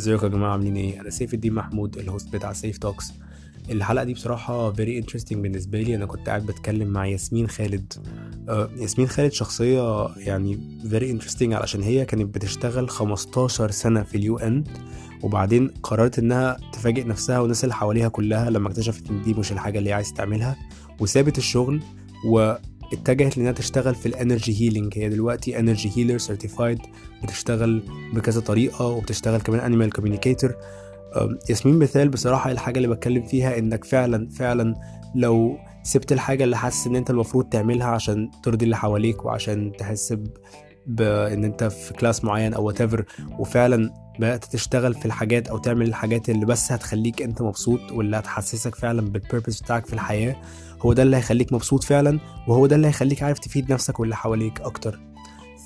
ازيكم يا جماعة؟ عاملين إيه؟ أنا سيف الدين محمود ال host بتاع سيف Talks الحلقة دي بصراحة very interesting بالنسبة لي. أنا كنت قاعد بتكلم مع ياسمين خالد. آه ياسمين خالد شخصية يعني very interesting علشان هي كانت بتشتغل 15 سنة في ال UN وبعدين قررت إنها تفاجئ نفسها والناس اللي حواليها كلها لما اكتشفت إن دي مش الحاجة اللي هي عايز تعملها وسابت الشغل واتجهت لإنها تشتغل في ال energy healing هي دلوقتي energy healer certified بتشتغل بكذا طريقة وبتشتغل كمان animal communicator ياسمين مثال بصراحة الحاجة اللي بتكلم فيها إنك فعلا فعلا لو سبت الحاجة اللي حاسس إن أنت المفروض تعملها عشان ترضي اللي حواليك وعشان تحس بان أنت في class معين أو whatever وفعلا بدأت تشتغل في الحاجات أو تعمل الحاجات اللي بس هتخليك أنت مبسوط واللي هتحسسك فعلا بال purpose بتاعك في الحياة هو ده اللي هيخليك مبسوط فعلا وهو ده اللي هيخليك عارف تفيد نفسك واللي حواليك أكتر.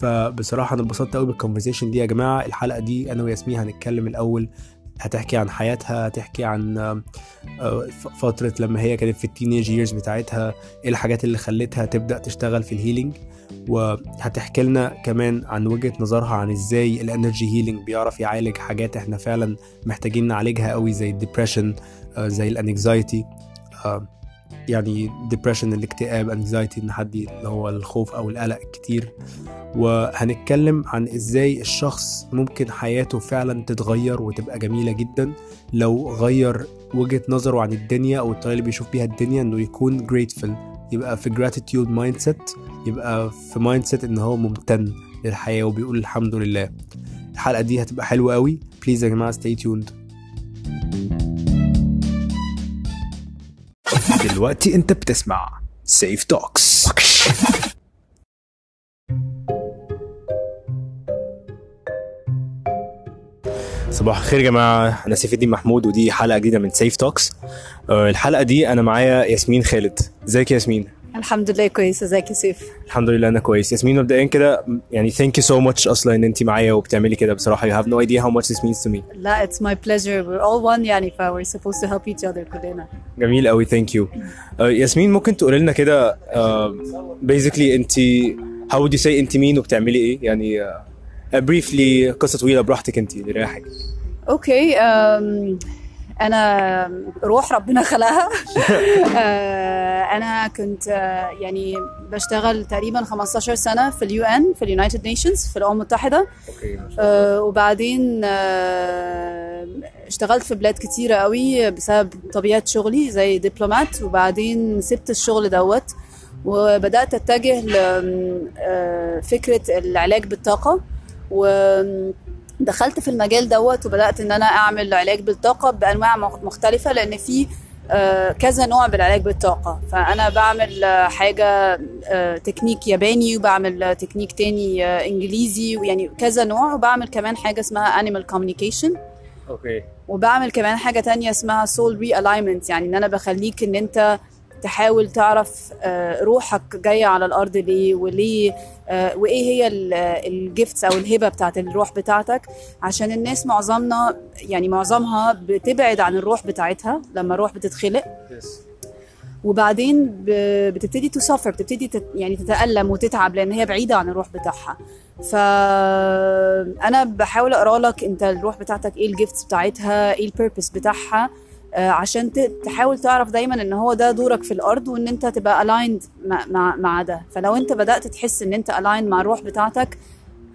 فبصراحة أنا اتبسطت قوي بال conversation دي يا جماعة. الحلقة دي أنا وياسمين هنتكلم الأول هتحكي عن حياتها هتحكي عن آه، آه، فترة لما هي كانت في ال teenage years بتاعتها إيه الحاجات اللي خلتها تبدأ تشتغل في ال healing وهتحكي لنا كمان عن وجهة نظرها عن إزاي ال energy healing بيعرف يعالج حاجات إحنا فعلا محتاجين نعالجها قوي زي ال depression زي ال anxiety يعني depression الاكتئاب anxiety إن حد اللي هو الخوف أو القلق كتير. وهنتكلم عن إزاي الشخص ممكن حياته فعلا تتغير وتبقى جميلة جدا لو غير وجهة نظره عن الدنيا أو الطريقة اللي بيشوف بيها الدنيا إنه يكون grateful يبقى في gratitude mindset يبقى في mindset إن هو ممتن للحياة وبيقول الحمد لله. الحلقة دي هتبقى حلوة قوي please يا جماعة stay tuned. دلوقتي انت بتسمع Seif Talks صباح الخير يا جماعة أنا سيف الدين محمود ودي حلقة جديدة من Seif Talks الحلقة دي أنا معايا ياسمين خالد. إزيك يا ياسمين؟ الحمد لله كويسة ازيك يا سيف الحمد لله أنا كويس. ياسمين مبدئيا كده يعني thank you so much أصلا إن أنت معايا وبتعملي كده بصراحة. You have no idea how much this means to me. لا it's my pleasure. We're all one يعني ف we're supposed to help each other كلنا. جميل قوي thank you ياسمين ممكن تقولي لنا كده basically انت how would you say انت مين وبتعملي إيه؟ يعني briefly قصة طويلة براحتك انت اللي يريحك okay أنا روح ربنا خلقها. آه، أنا كنت آه، يعني بشتغل تقريبا 15 سنة في ال UN في ال United Nations في الأمم المتحدة. okay آه، وبعدين آه، اشتغلت في بلاد كتيرة قوي بسبب طبيعة شغلي زي دبلومات وبعدين سبت الشغل دوت. وبدأت أتجه لفكرة العلاج بالطاقة. ودخلت في المجال دوت وبدأت إن أنا أعمل علاج بالطاقة بأنواع مخ- مختلفة لأن في كذا نوع بالعلاج بالطاقة. فأنا بعمل آه، حاجة آه، تكنيك ياباني وبعمل آه، تكنيك تاني آه، إنجليزي ويعني كذا نوع. وبعمل كمان حاجة اسمها Animal Communication. okay. وبعمل كمان حاجة تانية اسمها soul realignment يعني إن أنا بخليك إن أنت تحاول تعرف آه، روحك جاية على الأرض ليه؟ وليه؟ آه، وإيه هي ال gifts أو الهبة بتاعت الروح بتاعتك؟ عشان الناس معظمنا يعني معظمها بتبعد عن الروح بتاعتها لما الروح بتتخلق. وبعدين بتبتدي ت suffer بتبتدي تت يعني تتألم وتتعب لأن هي بعيدة عن الروح بتاعها. فأنا بحاول أقرأ لك أنت الروح بتاعتك إيه ال gifts بتاعتها إيه ال purpose بتاعها. عشان ت- تحاول تعرف دايما إن هو ده دورك في الأرض وإن أنت تبقى aligned مع, مع, ده. فلو أنت بدأت تحس إن أنت aligned مع الروح بتاعتك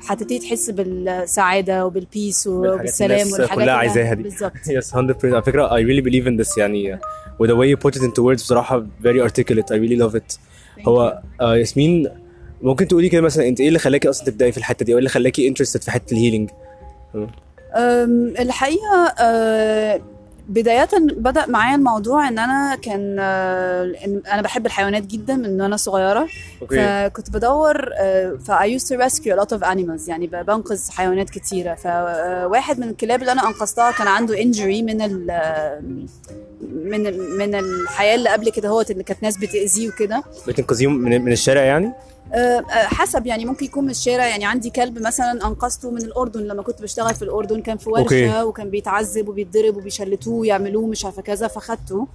هتبتدي تحس بالسعادة وبال peace وبالسلام والحاجات كلها عايزاها دي. بالظبط. yes 100% على فكرة I really believe in this يعني و the way you put it into words بصراحة very articulate. I really love it. هو آه، ياسمين ممكن تقولي كده مثلا أنت إيه اللي خلاكي أصلا تبدأي في الحتة دي؟ أو إيه اللي خلاكي interested في حتة ال healing أم، الحقيقة أه، بداية بدأ معايا الموضوع إن أنا كان أه، إن أنا بحب الحيوانات جدا من وأنا صغيرة. فكنت بدور أه، ف I used to rescue a lot of animals يعني بنقذ حيوانات كتيرة. فواحد من الكلاب اللي أنا أنقذتها كان عنده injury من ال من ال- من الحياة اللي قبل كده هوت اللي كانت ناس بتأذيه وكده. بتنقذيهم من, من الشارع يعني؟ آه، آه، حسب يعني ممكن يكون من الشارع. يعني عندي كلب مثلا أنقذته من الأردن لما كنت بشتغل في الأردن. كان في ورشة أوكي. وكان بيتعذب وبيتضرب وبيشلتوه ويعملوه مش عارفة كذا فخدته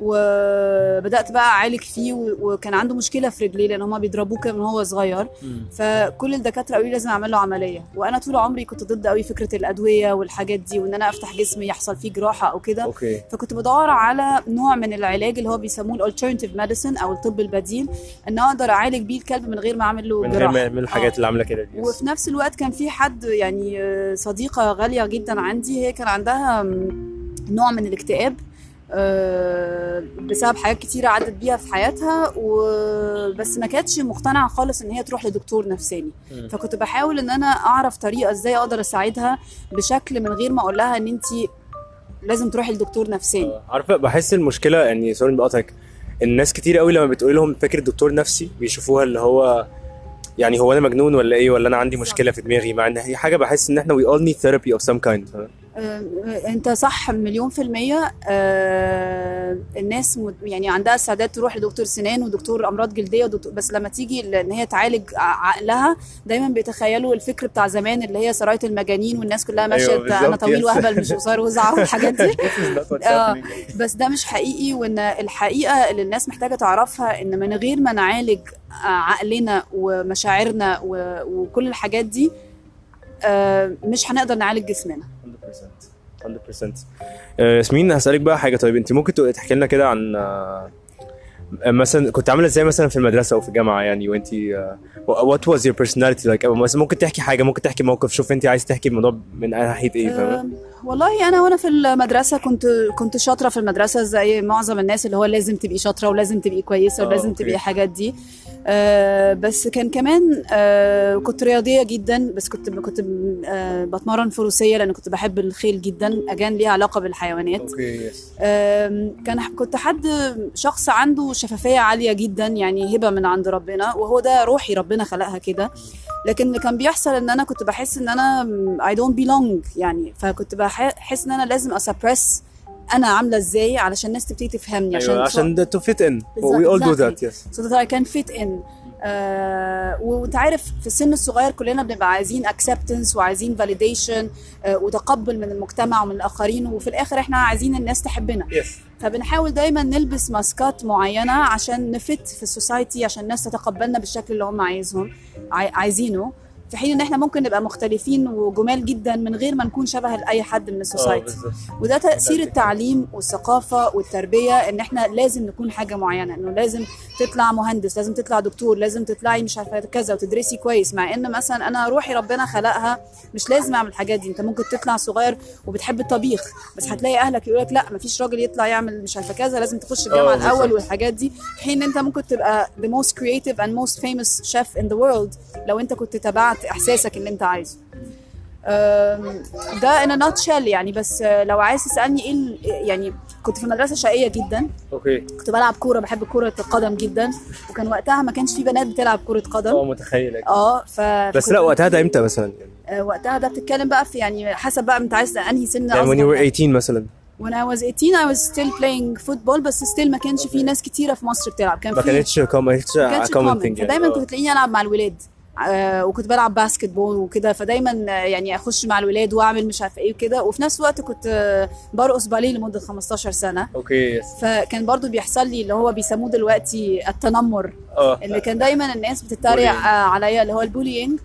وبدأت بقى أعالج فيه وكان عنده مشكلة في رجليه لأن هما بيضربوه كده من هو صغير. فكل الدكاترة قالوا لي لازم أعمل له عملية. وأنا طول عمري كنت ضد قوي فكرة الأدوية والحاجات دي وإن أنا أفتح جسمي يحصل فيه جراحة أو كده. فكنت بدور على نوع من العلاج اللي هو بيسموه ال alternative medicine أو الطب البديل إن أقدر أعالج بيه الكلب من غير ما أعمل له من غير ما من الحاجات. اللي عاملة كده دي. وفي نفس الوقت كان في حد يعني آه، صديقة غالية جدا عندي هي كان عندها نوع من الاكتئاب. بسبب حاجات كتيرة عدت بيها في حياتها وبس ما كانتش مقتنعة خالص إن هي تروح لدكتور نفساني. فكنت بحاول إن أنا أعرف طريقة إزاي أقدر أساعدها بشكل من غير ما أقول لها إن انت لازم تروحي لدكتور نفساني آه، عارفة بحس المشكلة يعني سوري إني بقاطعك الناس كتير قوي لما بتقول لهم فكرة دكتور نفسي بيشوفوها اللي هو يعني هو أنا مجنون ولا إيه ولا أنا عندي مشكلة في دماغي مع إن هي حاجة بحس إن إحنا we all need therapy of some kind فاهم؟ آه، انت صح مليون في المية آه، الناس يعني عندها استعداد تروح لدكتور سنان ودكتور أمراض جلدية ودكتور بس لما تيجي إن هي تعالج عقلها دايما بيتخيلوا الفكر بتاع زمان اللي هي سراية المجانين والناس كلها ماشية أيوة أنا طويل. وأهبل مش قصير وزعه والحاجات دي آه. بس ده مش حقيقي وإن الحقيقة اللي الناس محتاجة تعرفها إن من غير ما نعالج عقلنا ومشاعرنا وكل الحاجات دي آه، مش هنقدر نعالج جسمنا 100% 100% آه، ياسمين هسألك بقى حاجة. طيب انت ممكن تحكي لنا كده عن آه، مثلا كنت عاملة إزاي مثلا في المدرسة أو في الجامعة يعني وانت آه، what was your personality like أو مثلا ممكن تحكي حاجة ممكن تحكي موقف. شوف انت عايز تحكي الموضوع من ناحية إيه فاهمة؟ أم، والله أنا وأنا في المدرسة كنت كنت شاطرة في المدرسة زي معظم الناس اللي هو لازم تبقي شاطرة ولازم تبقي كويسة آه، ولازم. تبقي الحاجات دي. أه بس كان كمان أه كنت رياضية جدا بس كنت كنت أه بتمرن فروسية لأن كنت بحب الخيل جدا. أجان ليها علاقة بالحيوانات. أوكي أم، كان كنت حد شخص عنده شفافية عالية جدا يعني هبة من عند ربنا وهو ده روحي ربنا خلقها كده. لكن اللي كان بيحصل إن أنا كنت بحس إن أنا I don't belong يعني. فكنت بحس إن أنا لازم أسبرس أنا عاملة إزاي علشان الناس تبتدي تفهمني عشان أيوه عشان in. بالظبط، we all do exactly. that yes. so that I can fit in. آه وأنت عارف في السن الصغير كلنا بنبقى عايزين acceptance وعايزين validation آه وتقبل من المجتمع ومن الآخرين وفي الآخر إحنا عايزين الناس تحبنا. Yes. فبنحاول دايما نلبس ماسكات معينة عشان نفت في السوسايتي عشان الناس تتقبلنا بالشكل اللي هم عايزهم عاي- عايزينه. في حين إن إحنا ممكن نبقى مختلفين وجمال جدا من غير ما نكون شبه لاي حد من آه السوسايتي. وده تأثير التعليم والثقافة والتربية إن إحنا لازم نكون حاجة معينة إنه لازم تطلع مهندس لازم تطلع دكتور لازم تطلعي مش عارفة كذا وتدرسي كويس مع إن مثلا أنا روحي ربنا خلقها مش لازم أعمل الحاجات دي. أنت ممكن تطلع صغير وبتحب الطبيخ بس هتلاقي أهلك يقول لك لا مفيش راجل يطلع يعمل مش عارفة كذا لازم تخش الجامعة آه، الأول بالظبط. والحاجات دي. حين إن أنت ممكن تبقى the most creative and most famous chef in the world لو أنت كنت تبعت إحساسك اللي أنت عايزه. ده a nutshell يعني بس لو عايز تسألني إيه يعني كنت في مدرسة شقية جدا. أوكي. كنت بلعب كورة بحب كرة القدم جدا. وكان وقتها ما كانش في بنات بتلعب كرة آه قدم. متخيل أكيد. أه ف بس لا وقتها ده إمتى مثلا؟ يعني وقتها ده بتتكلم بقى في يعني حسب بقى أنت عايز أنهي سن يعني when you were يعني. 18 مثلا. When I was 18 I was still playing football بس still ما كانش في ناس كتيرة في مصر بتلعب. كان ما في كانتش ما كانتش ما common common. thing يعني. فدايما. كنت تلاقيني ألعب مع الولاد. وكنت بلعب basketball وكده فدايما آه، يعني أخش مع الولاد وأعمل مش عارفة إيه وكده. وفي نفس الوقت كنت آه، برقص باليه لمدة 15 سنة. okay. فكان برضو بيحصل لي اللي هو بيسموه دلوقتي التنمر آه. اللي كان دايما الناس بتتريق. آه، عليا اللي هو ال bullying.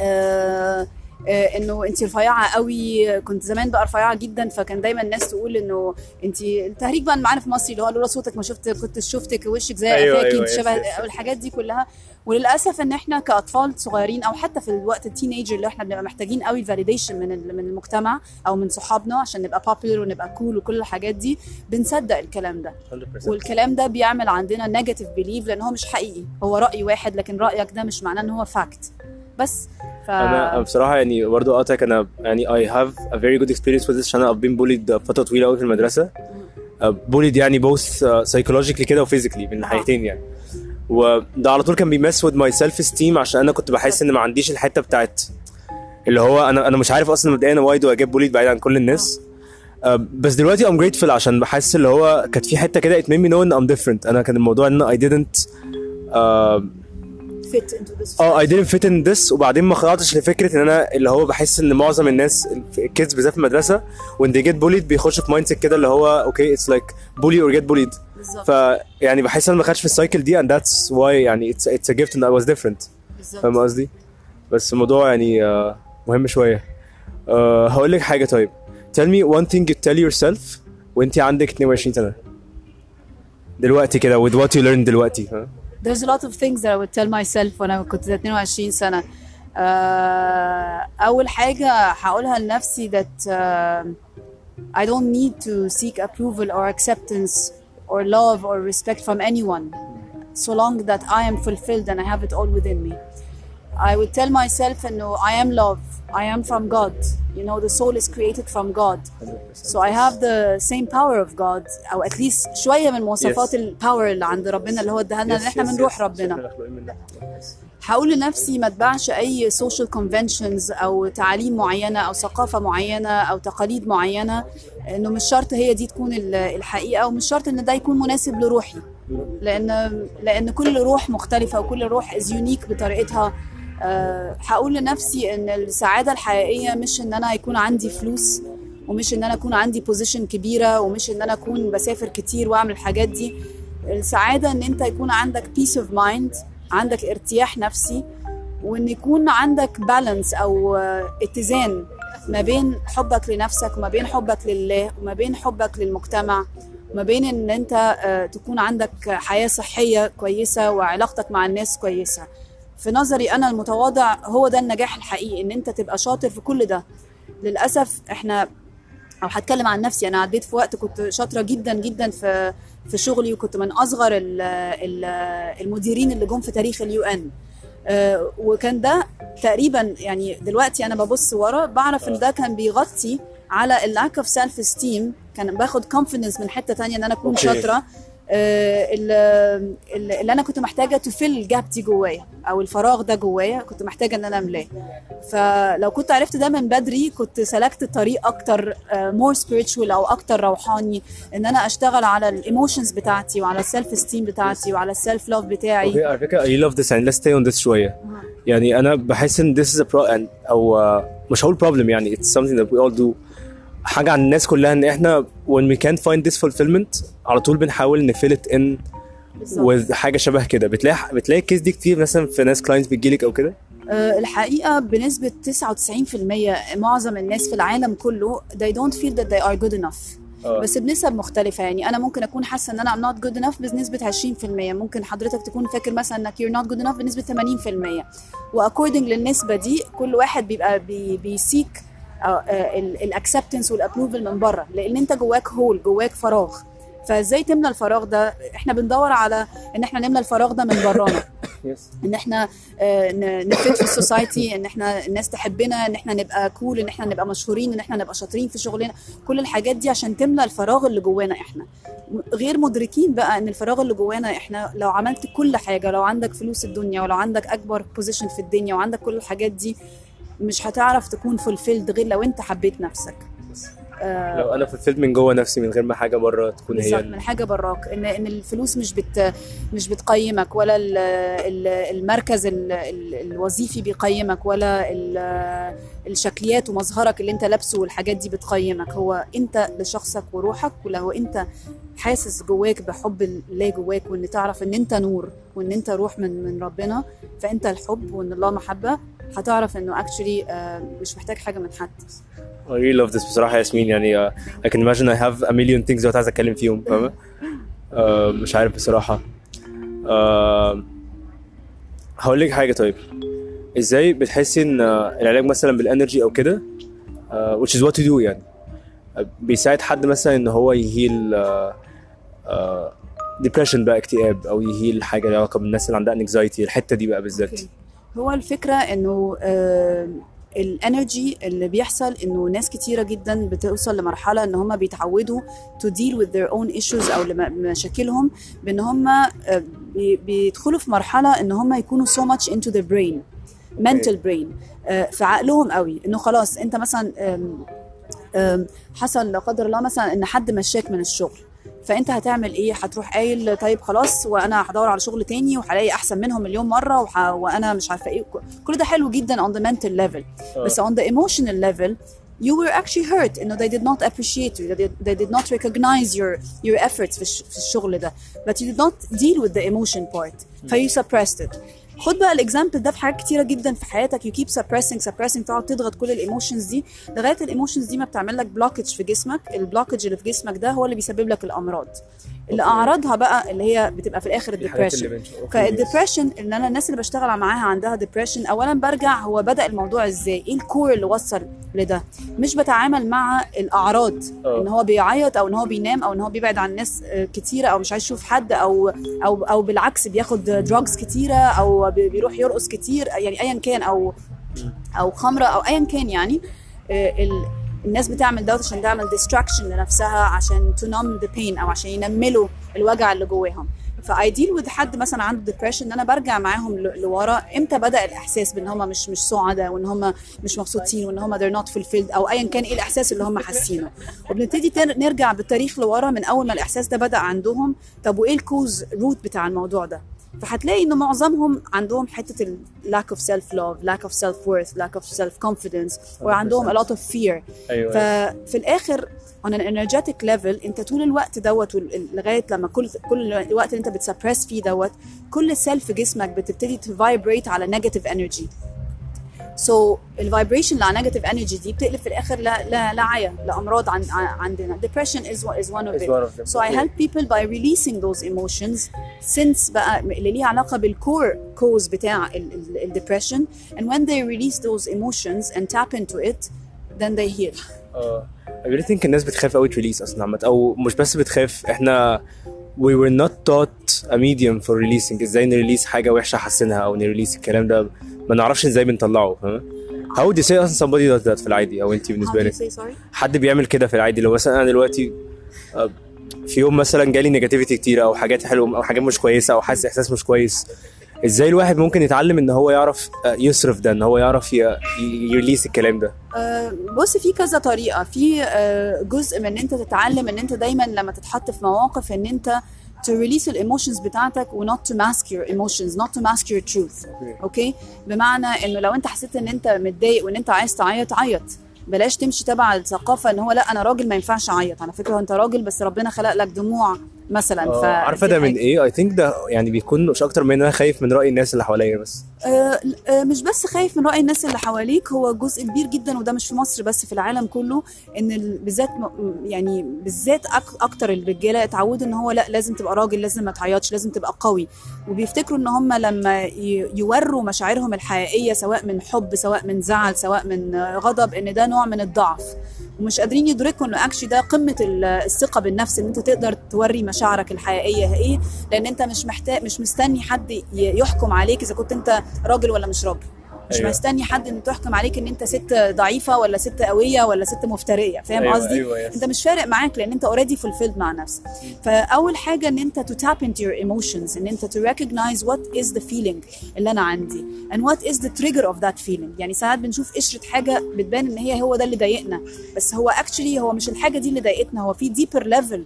آه آه، إنه انت رفيعة قوي. كنت زمان بقى رفيعة جدا فكان دايما الناس تقول إنه انت التهريج بقى معانا في مصر اللي هو لولا صوتك ما شفت كنت شفتك وشك زي أيوة، أيوة، شبه yes. الحاجات دي كلها. وللأسف إن إحنا كأطفال صغيرين أو حتى في الوقت ال teenager اللي إحنا بنبقى محتاجين قوي ال validation من من المجتمع أو من صحابنا عشان نبقى popular ونبقى cool وكل الحاجات دي بنصدق الكلام ده. 100% والكلام ده بيعمل عندنا negative belief لأن هو مش حقيقي هو رأي واحد لكن رأيك ده مش معناه إن هو fact بس. ف أنا بصراحة يعني برضه قاطعك أنا يعني I have a very good experience with this عشان I've been bullied فترة طويلة قوي في المدرسة. Uh, bullied يعني both uh, psychologically كده و physically من ناحيتين يعني. وده على طول كان بي mess with my self esteem عشان أنا كنت بحس إن ما عنديش الحتة بتاعت اللي هو أنا أنا مش عارف أصلا مبدئيا واي دو أجيب bullied بعيد عن كل الناس. uh, بس دلوقتي I'm grateful عشان بحس اللي هو كانت في حتة كده made me know إن I'm different. أنا كان الموضوع إن didn't uh, fit into this آه I didn't fit in this وبعدين ما خضعتش لفكرة إن أنا اللي هو بحس إن معظم الناس ال kids بالذات في المدرسة when they get bullied بيخشوا في mindset كده اللي هو okay it's like bully or get bullied. بالظبط. فيعني بحس إن أنا ما خدتش في ال cycle دي and that's why يعني it's it's a gift and I was different. بالظبط. فاهم قصدي؟ بس الموضوع يعني آه، مهم شوية. آه، هقول لك حاجة طيب. Tell me one thing you tell yourself وانت عندك 22 سنة. دلوقتي كده with what you learned دلوقتي ها؟ There's a lot of things that I would tell myself وانا كنت 22 سنة آه، أول حاجة هقولها لنفسي that uh, I don't need to seek approval or acceptance or love or respect from anyone so long that I am fulfilled and I have it all within me. I would tell myself انه I am love. I am from God. You know the soul is created from God. So I have the same power of God أو at least شوية من مواصفات. الباور اللي عند ربنا اللي هو اداها لنا إن إحنا من روح ربنا. هقول لنفسي ما اتبعش أي social conventions أو تعاليم معينة أو ثقافة معينة أو تقاليد معينة إنه مش شرط هي دي تكون ال- الحقيقة ومش شرط إن ده يكون مناسب لروحي. لأن لأن كل روح مختلفة وكل روح is unique بطريقتها. هقول لنفسي إن السعادة الحقيقية مش إن أنا يكون عندي فلوس ومش إن أنا أكون عندي position كبيرة ومش إن أنا أكون بسافر كتير وأعمل الحاجات دي. السعادة إن أنت يكون عندك peace of mind عندك ارتياح نفسي وإن يكون عندك balance أو آه، اتزان ما بين حبك لنفسك وما بين حبك لله وما بين حبك للمجتمع وما بين إن أنت آه، تكون عندك حياة صحية كويسة وعلاقتك مع الناس كويسة. في نظري أنا المتواضع هو ده النجاح الحقيقي إن أنت تبقى شاطر في كل ده. للأسف إحنا أو هتكلم عن نفسي أنا عديت في وقت كنت شاطرة جدا جدا في في شغلي وكنت من أصغر ال ال المديرين اللي جم في تاريخ اليو إن. وكان ده تقريبا يعني دلوقتي أنا ببص ورا بعرف إن ده كان بيغطي على ال lack of self esteem كان باخد confidence من حتة تانية إن أنا أكون okay. شاطرة. آه، اللي أنا كنت محتاجة ت fill ال gap دي جوايا أو الفراغ ده جوايا كنت محتاجة إن أنا أملاه. فلو كنت عرفت ده من بدري كنت سلكت طريق أكتر more spiritual أو أكتر روحاني إن أنا أشتغل على ال emotions بتاعتي وعلى ال self esteem بتاعتي وعلى ال self love بتاعي. okay على فكرة I love this and let's stay on this شوية. يعني أنا بحس إن pro and أو آه، مش هقول problem يعني it's something that we all do حاجة عن الناس كلها إن إحنا when we can't find this fulfillment على طول بنحاول ن fill it in with حاجة شبه كده. بتلاقي بتلاقي ال case دي كتير مثلا في ناس clients بتجيلك أو كده؟ آه، الحقيقة بنسبة 99% معظم الناس في العالم كله they don't feel that they are good enough. آه. بس بنسب مختلفة. يعني أنا ممكن أكون حاسة إن أنا I'm not good enough بنسبة 20% ممكن حضرتك تكون فاكر مثلا إنك you're not good enough بنسبة 80% و according للنسبة دي كل واحد بيبقى بي بي seek ال acceptance وال approval من بره لأن أنت جواك hole جواك فراغ. فإزاي تملى الفراغ ده؟ إحنا بندور على إن إحنا نملى الفراغ ده من برانا. إن إحنا آه، نفيد في ال society إن إحنا الناس تحبنا إن إحنا نبقى cool إن إحنا نبقى مشهورين إن إحنا نبقى شاطرين في شغلنا. كل الحاجات دي عشان تملى الفراغ اللي جوانا إحنا. غير مدركين بقى إن الفراغ اللي جوانا إحنا لو عملت كل حاجة لو عندك فلوس الدنيا ولو عندك أكبر position في الدنيا وعندك كل الحاجات دي مش هتعرف تكون fulfilled غير لو انت حبيت نفسك. آه، لو أنا fulfilled من جوه نفسي من غير ما حاجة بره تكون هي. من حاجة براك. ان إن الفلوس مش بت مش بتقيمك ولا ال- ال- المركز ال- ال- الوظيفي بيقيمك ولا ال- الشكليات ومظهرك اللي انت لابسه والحاجات دي بتقيمك. هو انت لشخصك وروحك ولو انت حاسس جواك بحب الله جواك وإن تعرف إن أنت نور وإن أنت روح من من ربنا. فأنت الحب وإن الله محبة هتعرف إنه actually مش محتاج حاجة من حد. I really love this بصراحة ياسمين يعني uh, I can imagine I have a million things دلوقتي عايز أتكلم فيهم فاهمة؟ uh, مش عارف بصراحة. uh, هقول لك حاجة طيب. إزاي بتحسي إن uh, العلاج مثلا بال energy أو كده؟ uh, which is what to do يعني. uh, بيساعد حد مثلا إن هو ي heal uh, uh, depression بقى اكتئاب أو ي heal حاجة لها علاقة بالناس اللي عندها anxiety الحتة دي بقى بالذات. okay. هو الفكرة إنه آه، ال energy اللي بيحصل إنه ناس كتيرة جدا بتوصل لمرحلة إن هم بيتعودوا to deal with their own issues أو مشاكلهم بإن هم آه، بي- بيدخلوا في مرحلة إن هم يكونوا so much into their brain mental brain آه، في عقلهم قوي. إنه خلاص أنت مثلا حصل لا قدر الله مثلا إن حد مشاك من الشغل. فانت هتعمل إيه هتروح قايل طيب خلاص وأنا هدور على شغل تاني وهلاقي احسن منهم مليون مره وح... وأنا مش عارفه إيه كل ده حلو جدا on the mental level بس on the emotional level you were actually hurt انه they did not appreciate you they did, they did not recognize your your efforts في الشغل ده but you did not deal with the emotion part ف you suppressed it خد بقى ال example ده في حاجات كتيرة جدا في حياتك. You keep suppressing suppressing تقعد تضغط كل ال emotions دي. لغاية ال emotions دي ما بتعمل لك blockage في جسمك. ال blockage اللي في جسمك ده هو اللي بيسبب لك الأمراض. اللي أعراضها بقى اللي هي بتبقى في الآخر ال depression. فال depression إن أنا الناس اللي بشتغل معاها عندها depression اولا برجع هو بدأ الموضوع إزاي؟ إيه ال core اللي وصل لده؟ مش بتعامل مع الأعراض آه. إن هو بيعيط أو إن هو بينام أو إن هو بيبعد عن ناس آه، كتيرة أو مش عايز يشوف حد أو أو أو بالعكس بياخد drugs كتيرة أو بي- بيروح يرقص كتير يعني ايا كان أو أو خمرة أو ايا كان يعني آه، الناس بتعمل دوت عشان تعمل distraction لنفسها عشان to numb the pain أو عشان ينملوا الوجع اللي جواهم. ف I deal with حد مثلا عنده depression ان أنا برجع معاهم لورا. إمتى بدأ الإحساس بإن هم مش مش سعداء وإن هم مش مبسوطين وإن هم they're not fulfilled أو ايا كان إيه الإحساس اللي هم حاسينه؟ وبنبتدي نرجع بالتاريخ لورا من أول ما الإحساس ده بدأ عندهم. طب وإيه ال cause root بتاع الموضوع ده؟ فهتلاقي ان معظمهم عندهم حتة ال lack of self love lack of self worth lack of self confidence وعندهم a lot of fear. أيوه. ففي الآخر on an energetic level أنت طول الوقت دوت لغاية لما كل كل الوقت اللي أنت بت suppress فيه دوت كل cell في جسمك بتبتدي ت vibrate على negative energy so ال vibration اللي على negative energy دي بتقلب في الآخر لا لا لعيا لامراض عن عن- عندنا. Depression is one, is one of Is it. one of them. so I Okay. help people by releasing those emotions since بقى اللي ليه علاقة بال core cause بتاع ال depression and when they release those emotions and tap into it then they heal. آه. I really think الناس بتخاف قوي ت release أصلا عامة أو مش بس بتخاف إحنا we were not taught a medium for releasing. إزاي ن release حاجة وحشة حسنها أو ن release الكلام ده؟ ما نعرفش إزاي بنطلعه فاهم How would you say أصلا somebody does that في العادي أو انت you لك? حد بيعمل كده في العادي؟ لو مثلا أنا دلوقتي آه، في يوم مثلا جالي negativity كتير أو حاجات حلوة أو حاجات مش كويسة أو حاسس إحساس مش كويس إزاي الواحد ممكن يتعلم ان هو يعرف آه، يصرف ده ان هو يعرف ي release الكلام ده؟ آه، بص في كذا طريقة. في آه، جزء من إن أنت تتعلم إن أنت دايما لما تتحط في مواقف إن أنت to release ال emotions بتاعتك و not to mask your emotions not to mask your truth. okay. بمعنى إنه لو أنت حسيت إن أنت متضايق وإن أنت عايز تعيط عيط. بلاش تمشي تبع الثقافة إن هو لأ أنا راجل ما ينفعش أعيط. على فكرة أنت راجل بس ربنا خلق لك دموع. مثلا آه، ف عارفة ده من. إيه؟ اي ثينك ده يعني بيكون مش أكتر من إن أنا خايف من رأي الناس اللي حواليا بس. آه، آه، مش بس خايف من رأي الناس اللي حواليك هو جزء كبير جدا وده مش في مصر بس في العالم كله إن ال- بالذات يعني بالذات أكتر الرجالة اتعودوا إن هو لأ لازم تبقى راجل لازم ما تعيطش لازم تبقى قوي. وبيفتكروا إن هم لما يوروا مشاعرهم الحقيقية سواء من حب سواء من زعل سواء من غضب إن ده نوع من الضعف. ومش قادرين يدركوا إنه actually ده قمة ال- الثقة بالنفس إن أنت تقدر توري مشاعرك. الحقيقية إيه؟ لأن أنت مش محتاج مش مستني حد يحكم عليك إذا كنت أنت راجل ولا مش راجل. مش أيوة. مستني حد إن تحكم عليك إن أنت ست ضعيفة ولا ست قوية ولا ست مفترية. فاهم أيوة، قصدي؟ أيوة، yes. أنت مش فارق معاك لأن أنت already fulfilled مع نفسك. فأول حاجة إن أنت tap into your emotions إن أنت to recognize what is the feeling اللي أنا عندي. And what is the trigger of that feeling يعني ساعات بنشوف قشرة حاجة بتبان إن هي هو ده اللي ضايقنا. بس هو actually هو مش الحاجة دي اللي ضايقتنا هو في deeper level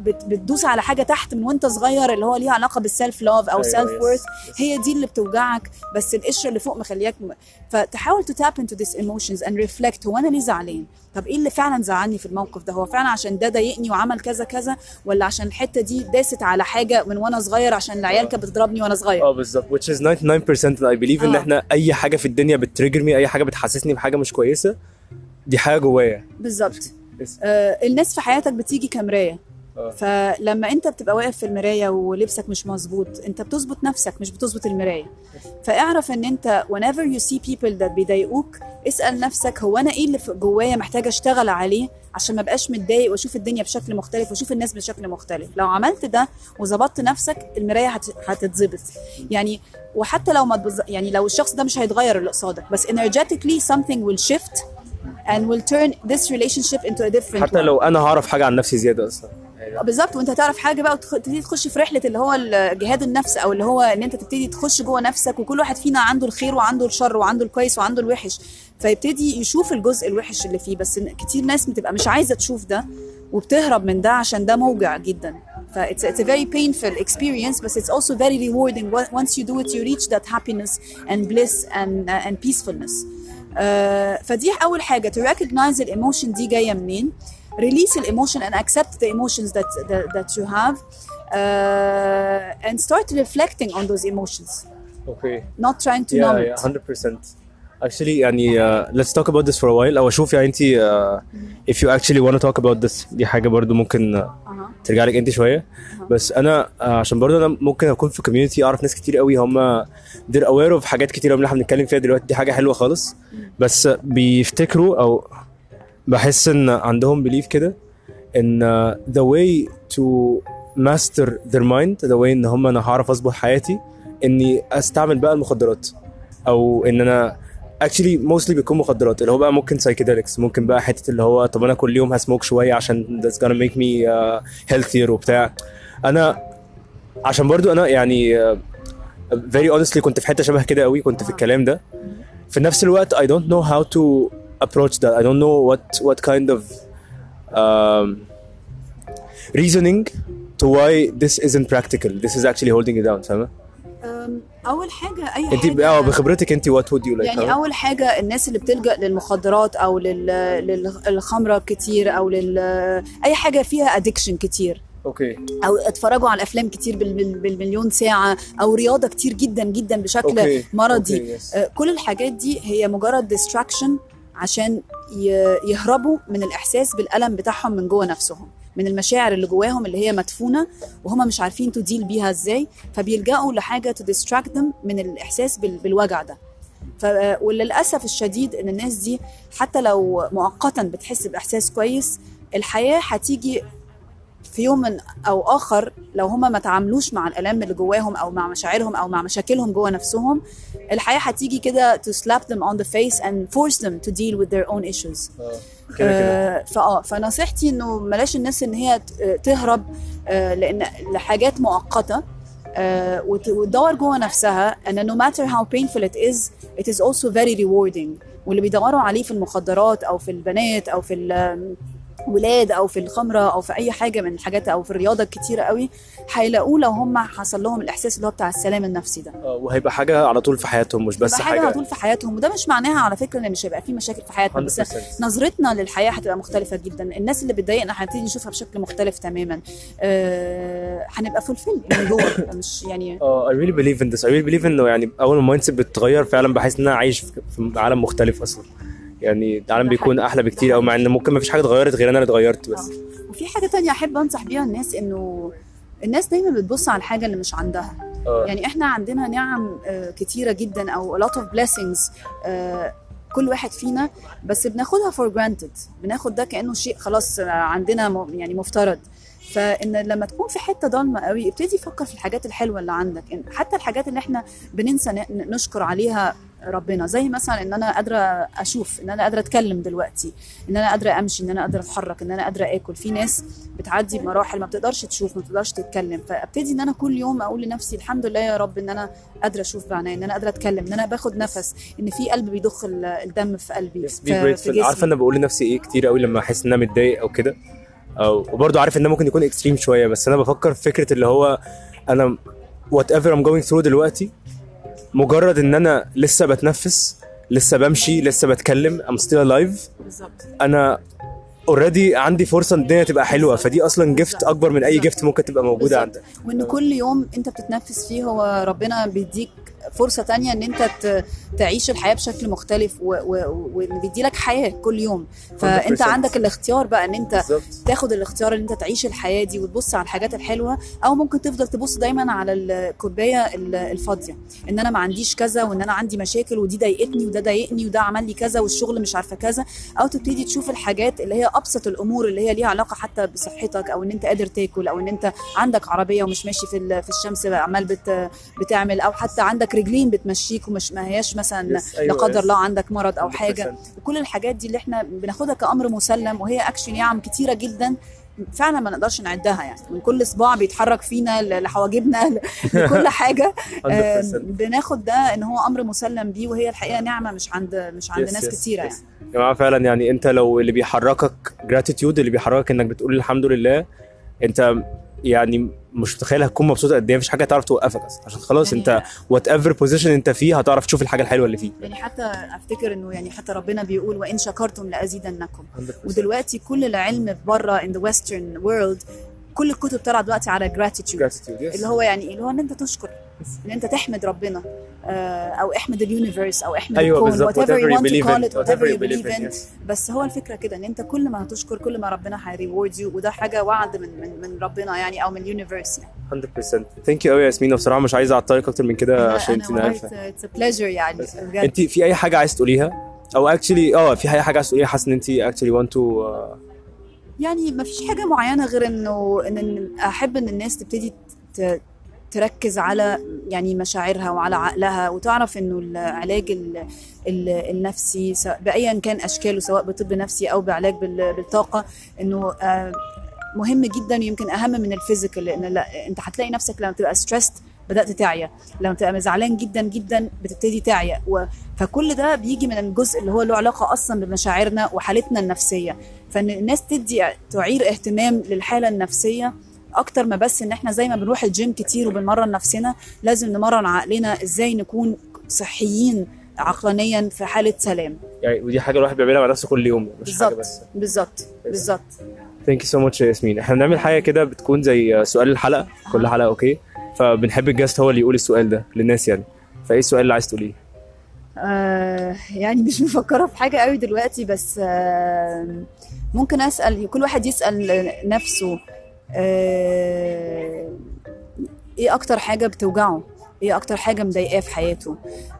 بت- بتدوس على حاجة تحت من وانت صغير اللي هو ليها علاقة بال self-love أو أيوة، self yes, worth yes. هي دي اللي بتوجعك بس القشرة اللي فوق مخلياك م... فتحاول to tap into this emotions and reflect هو أنا ليه زعلان طب إيه اللي فعلا زعلني في الموقف ده هو فعلا عشان ده ضايقني وعمل كذا كذا ولا عشان الحتة دي داست على حاجة من وأنا صغير عشان العيال كانت بتضربني وأنا صغير آه بالظبط which is 99% I believe إن آه. إحنا أي حاجة في الدنيا بتريجر مي أي حاجة بتحسسني بحاجة مش كويسة دي حاجة جوايا بالظبط. آه الناس في حياتك بتيجي كمرايه. فلما انت بتبقى واقف في المراية ولبسك مش مظبوط انت بتظبط نفسك مش بتظبط المراية. فاعرف ان انت whenever you see people that بيضايقوك اسأل نفسك هو أنا إيه اللي في جوايا محتاجه أشتغل عليه عشان ما بقاش متضايق وأشوف الدنيا بشكل مختلف وأشوف الناس بشكل مختلف. لو عملت ده وظبطت نفسك المراية هت- هتتظبط. يعني وحتى لو ما تبز... يعني لو الشخص ده مش هيتغير اللي قصادك بس energetically something will shift and will turn this relationship into a different حتى one. لو أنا هعرف حاجة عن نفسي زيادة أصلا. بالظبط. وانت هتعرف حاجة بقى وتبتدي تخش في رحلة اللي هو ال- جهاد النفس أو اللي هو إن انت تبتدي تخش جوه نفسك وكل واحد فينا عنده الخير وعنده الشر وعنده الكويس وعنده الوحش. فيبتدي يشوف الجزء الوحش اللي فيه. بس كتير ناس بتبقى مش عايزة تشوف ده وبتهرب من ده عشان ده موجع جدا. ف it's, it's a very painful experience but it's also very rewarding Wa- once you do it you reach that happiness and bliss and uh, and peacefulness. uh, فدي أول حاجة. to recognize emotion دي جاية منين؟ release the emotion and accept the emotions that that, that you have uh, and start reflecting on those emotions اوكي not trying to numb yeah, it yeah 100% actually يعني uh, let's talk about this for a while او اشوف يعني انت uh, if you actually want to talk about this دي حاجه برضو ممكن uh, أها. ترجع لك انت شويه بس انا uh, عشان برضو انا ممكن اكون في كوميونتي اعرف ناس كتير قوي هم they're aware of حاجات كتير قوي اللي احنا بنتكلم فيها دلوقتي دي حاجه حلوه خالص بس بيفتكروا او بحس إن عندهم belief كده إن uh, the way to master their mind the way إن هم أنا هعرف أظبط حياتي إني أستعمل بقى المخدرات. أو إن أنا actually mostly بيكون مخدرات اللي هو بقى ممكن psychedelics ممكن بقى حتة اللي هو طب أنا كل يوم هسموك شوية عشان that's gonna me uh, healthier وبتاع. أنا عشان برضو أنا يعني uh, very honestly كنت في حتة شبه كده قوي كنت في الكلام ده. في نفس الوقت I don't know how to approach that I don't know what what kind of um, reasoning to why this isn't practical this is actually holding you down فاهمة أم، أول حاجة أي أنت حاجة آه بخبرتك أنت what would you like يعني فاهمة؟ أول حاجة الناس اللي بتلجأ للمخدرات أو لل- للخمرة كتير أو لل أي حاجة فيها addiction كتير أوكي أو اتفرجوا على أفلام كتير بال- بال- بالمليون ساعة أو رياضة كتير جدا جدا بشكل أوكي. مرضي أوكي، yes. آه، كل الحاجات دي هي مجرد distraction عشان يهربوا من الإحساس بالألم بتاعهم من جوه نفسهم من المشاعر اللي جواهم اللي هي مدفونة وهم مش عارفين تديل بيها إزاي فبيلجأوا distract them من الإحساس بال- بالوجع ده. ف... وللأسف الشديد إن الناس دي حتى لو مؤقتا بتحس بإحساس كويس الحياة هتيجي في يوم من أو آخر لو هم ما تعاملوش مع الألام اللي جواهم أو مع مشاعرهم أو مع مشاكلهم جوه نفسهم الحياة هتيجي كده to slap them on the face and force them to deal with their own issues. كده كده. آه، فاه فنصيحتي إنه بلاش الناس إن هي تهرب آه، لأن لحاجات مؤقتة آه، وت- وتدور جوه نفسها ان no matter how painful it is it is also very rewarding. واللي بيدوروا عليه في المخدرات أو في البنات أو في ولاد أو في الخمرة أو في أي حاجة من الحاجات أو في الرياضة الكتيرة قوي هيلاقوه لو هم حصل لهم الإحساس اللي هو بتاع السلام النفسي ده. آه، وهيبقى حاجة على طول في حياتهم مش بس بس حاجة على طول في حياتهم وده مش معناها على فكرة إن مش هيبقى في مشاكل في حياتنا بس 100%. نظرتنا للحياة هتبقى مختلفة جدا. الناس اللي بتضايقنا هنبتدي نشوفها بشكل مختلف تماما. آه، هنبقى fulfilled من جوه مش يعني آه I really believe in this. I really believe إنه يعني أول ما ال mindset بتتغير فعلا بحس إن أنا عايش في عالم مختلف أصلا. يعني العالم بيكون. أحلى بكتير أو مع إن ممكن ما فيش حاجة اتغيرت غير أنا اللي اتغيرت بس آه. وفي حاجة تانية أحب أنصح بيها الناس إنه الناس دايما بتبص على الحاجة اللي مش عندها آه. يعني إحنا عندنا نعم آه، كتيرة جدا أو a lot of blessings آه، كل واحد فينا بس بناخدها for granted بناخد ده كأنه شيء خلاص آه، عندنا يعني مفترض فان لما تكون في حتة ضلمه قوي ابتدي فكر في الحاجات الحلوه اللي عندك حتى الحاجات اللي إحنا بننسى نشكر عليها ربنا زي مثلا ان أنا قادره أشوف ان أنا قادره اتكلم دلوقتي ان أنا قادره امشي ان أنا قادره اتحرك ان أنا قادره اكل في ناس بتعدي بمراحل ما بتقدرش تشوف ما بتقدرش تتكلم فابتدي ان أنا كل يوم أقول لنفسي الحمد لله يا رب ان أنا قادره أشوف بعينيا ان أنا قادره اتكلم ان أنا باخد نفس ان في قلب بيضخ ال- الدم في قلبي Yes, في, grateful. في جسمي عارفه أنا بقول لنفسي إيه كتير قوي لما احس ان أنا متضايق أو كده أو وبرضه عارف إن ده ممكن يكون extreme شوية بس أنا بفكر في فكرة اللي هو أنا whatever I'm going through دلوقتي مجرد إن أنا لسه بتنفس لسه بمشي لسه بتكلم I'm still alive بالظبط أنا already عندي فرصة إن الدنيا تبقى حلوة فدي أصلا gift أكبر من أي. gift ممكن تبقى موجودة. عندك وإن كل يوم أنت بتتنفس فيه هو ربنا بيديك فرصة تانية إن أنت تعيش الحياة بشكل مختلف وإن بيديلك حياة كل يوم. فأنت 100%. عندك الاختيار بقى إن أنت بالظبط. تاخد الاختيار إن أنت تعيش الحياة دي وتبص على الحاجات الحلوة أو ممكن تفضل تبص دايما على الكوباية ال- الفاضية. إن أنا ما عنديش كذا وإن أنا عندي مشاكل ودي ضايقتني وده ضايقني وده عمل لي كذا والشغل مش عارفة كذا أو تبتدي تشوف الحاجات اللي هي أبسط الأمور اللي هي ليها علاقة حتى بصحتك أو إن أنت قادر تاكل أو إن أنت عندك عربية ومش ماشي في في الشمس عمال بت بتعمل أو حتى عندك رجلين بتمشيك ومش ما هياش مثلا Yes, أيوة، لا قدر. الله عندك مرض أو 100%. حاجة وكل الحاجات دي اللي إحنا بناخدها كأمر مسلم وهي اكشن نعم كتيرة جدا فعلا ما نقدرش نعدها يعني من كل صباع بيتحرك فينا لحواجبنا لكل حاجة 100% بناخد ده إن هو أمر مسلم بيه وهي الحقيقة نعمة مش عند مش عند Yes, ناس yes, كتيرة yes. يعني يا جماعة فعلا يعني أنت لو اللي بيحركك gratitude اللي بيحركك إنك بتقول الحمد لله أنت يعني مش متخيل هتكون مبسوط قد إيه مفيش حاجة تعرف توقفك أصلا. عشان خلاص يعني أنت whatever position أنت فيه هتعرف تشوف الحاجة الحلوة اللي فيه. يعني حتى أفتكر إنه يعني حتى ربنا بيقول وإن شكرتم لأزيدنكم. 100%. ودلوقتي كل العلم بره in the western world كل الكتب طالعة دلوقتي على yes. اللي هو يعني إيه اللي هو إن أنت تشكر إن أنت تحمد ربنا. أو احمد ال universe أو احمد أيوه الكون بالظبط. whatever you want to call it whatever whatever you you believe in yes. بس هو الفكرة كده إن أنت كل ما هتشكر كل ما ربنا هي reward you وده حاجة وعد من من من ربنا يعني أو من ال universe يعني. 100% thank you قوي يا ياسمين. بصراحة مش عايز أعطلك أكتر من كده عشان أنت عارفة. it's pleasure يعني بجد. أنت في أي حاجة عايز تقوليها؟ أو actually آه في أي حاجة عايز تقوليها؟ حاسه إن أنت actually want to يعني ما فيش حاجة معينة غير إنه إن إن أحب إن الناس تبتدي تركز على يعني مشاعرها وعلى عقلها وتعرف إنه العلاج ال- ال- النفسي أيا كان أشكاله سواء بطب نفسي أو بعلاج بال- بالطاقة إنه آه، مهم جدا ويمكن أهم من ال physical لأن لا أنت هتلاقي نفسك لما تبقى stressed بدأت تعيا لما تبقى زعلان جدا جدا بتبتدي تعيا و... فكل ده بيجي من الجزء اللي هو له علاقة أصلا بمشاعرنا وحالتنا النفسية فإن الناس تبتدي تعير اهتمام للحالة النفسية أكتر ما بس إن إحنا زي ما بنروح الجيم كتير وبنمرن نفسنا لازم نمرن عقلنا إزاي نكون صحيين عقلانيا في حالة سلام. يعني ودي حاجة الواحد بيعملها مع نفسه كل يوم مش حاجة بالظبط بس. بالظبط بالظبط. thank you so much يا ياسمين. إحنا بنعمل حاجة كده بتكون زي سؤال الحلقة كل حلقة okay؟ فبنحب ال guest هو اللي يقول السؤال ده للناس يعني. فايه السؤال اللي عايز تقوليه؟ آه يعني مش مفكرة في حاجة قوي دلوقتي بس آه ممكن أسأل كل واحد يسأل نفسه. آه إيه أكتر حاجة بتوجعه؟ إيه أكتر حاجة مضايقاه في حياته؟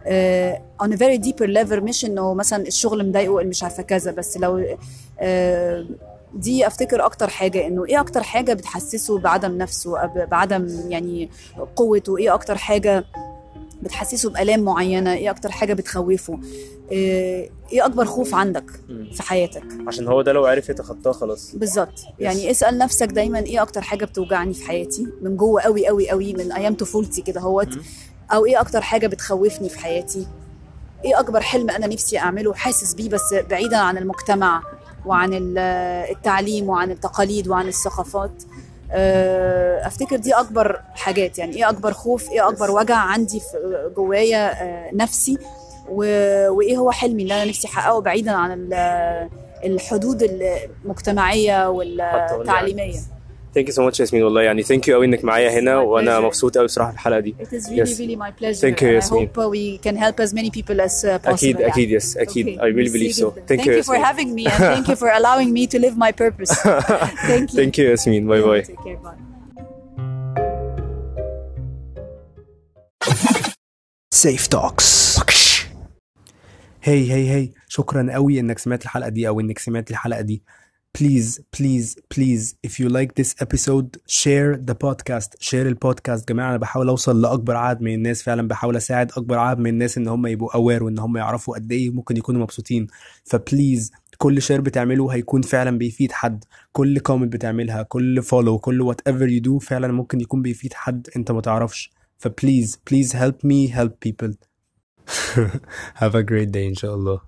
آه on a very deeper level مش انه مثلا الشغل مضايقه مش عارفة كذا بس لو آه دي افتكر أكتر حاجة انه إيه أكتر حاجة بتحسسه بعدم نفسه بعدم يعني قوته؟ إيه أكتر حاجة بتحسسه بآلام معينة؟ إيه أكتر حاجة بتخوفه؟ إيه إيه أكبر خوف عندك في حياتك؟ عشان هو ده لو عرف يتخطاه خلاص. بالظبط. يعني اسأل نفسك دايما إيه أكتر حاجة بتوجعني في حياتي؟ من جوه قوي قوي قوي من أيام طفولتي كده هوت أو إيه أكتر حاجة بتخوفني في حياتي؟ إيه أكبر حلم أنا نفسي أعمله حاسس بيه بس بعيدا عن المجتمع وعن ال- التعليم وعن التقاليد وعن الثقافات؟ أفتكر دي أكبر حاجات. يعني إيه أكبر خوف؟ إيه أكبر وجع عندي في جوايا آه، نفسي؟ وإيه هو حلمي اللي أنا نفسي أحققه بعيدا عن ال- الحدود المجتمعية والتعليمية؟ ثانك يو سو ماتش ياسمين والله يعني ثانك يو قوي انك معايا هنا my وانا pleasure. مبسوط قوي بصراحه في الحلقه دي It is really Yes. really my pleasure Thank you, and I Yasmin. hope uh, we can help as many people as uh, possible اكيد يعني. اكيد يس اكيد Okay. I really ميرسي believe so جداً. thank you Thank you for ياسمين having me and thank you for allowing me to live my purpose. Thank you. thank you ياسمين باي باي Take care. Bye. سيف توكس هي هي هي شكرا قوي انك سمعت الحلقه دي او انك سمعت الحلقه دي please please please if you like this episode share the podcast. Share البودكاست جماعة أنا بحاول أوصل لأكبر عدد من الناس فعلا بحاول أساعد أكبر عدد من الناس إن هم يبقوا aware وإن هم يعرفوا قد إيه ممكن يكونوا مبسوطين. ف please كل share بتعمله هيكون فعلا بيفيد حد. كل comment بتعملها كل follow كل whatever you do فعلا ممكن يكون بيفيد حد أنت ما تعرفش. ف please please help me help people. Have a great day إن شاء الله.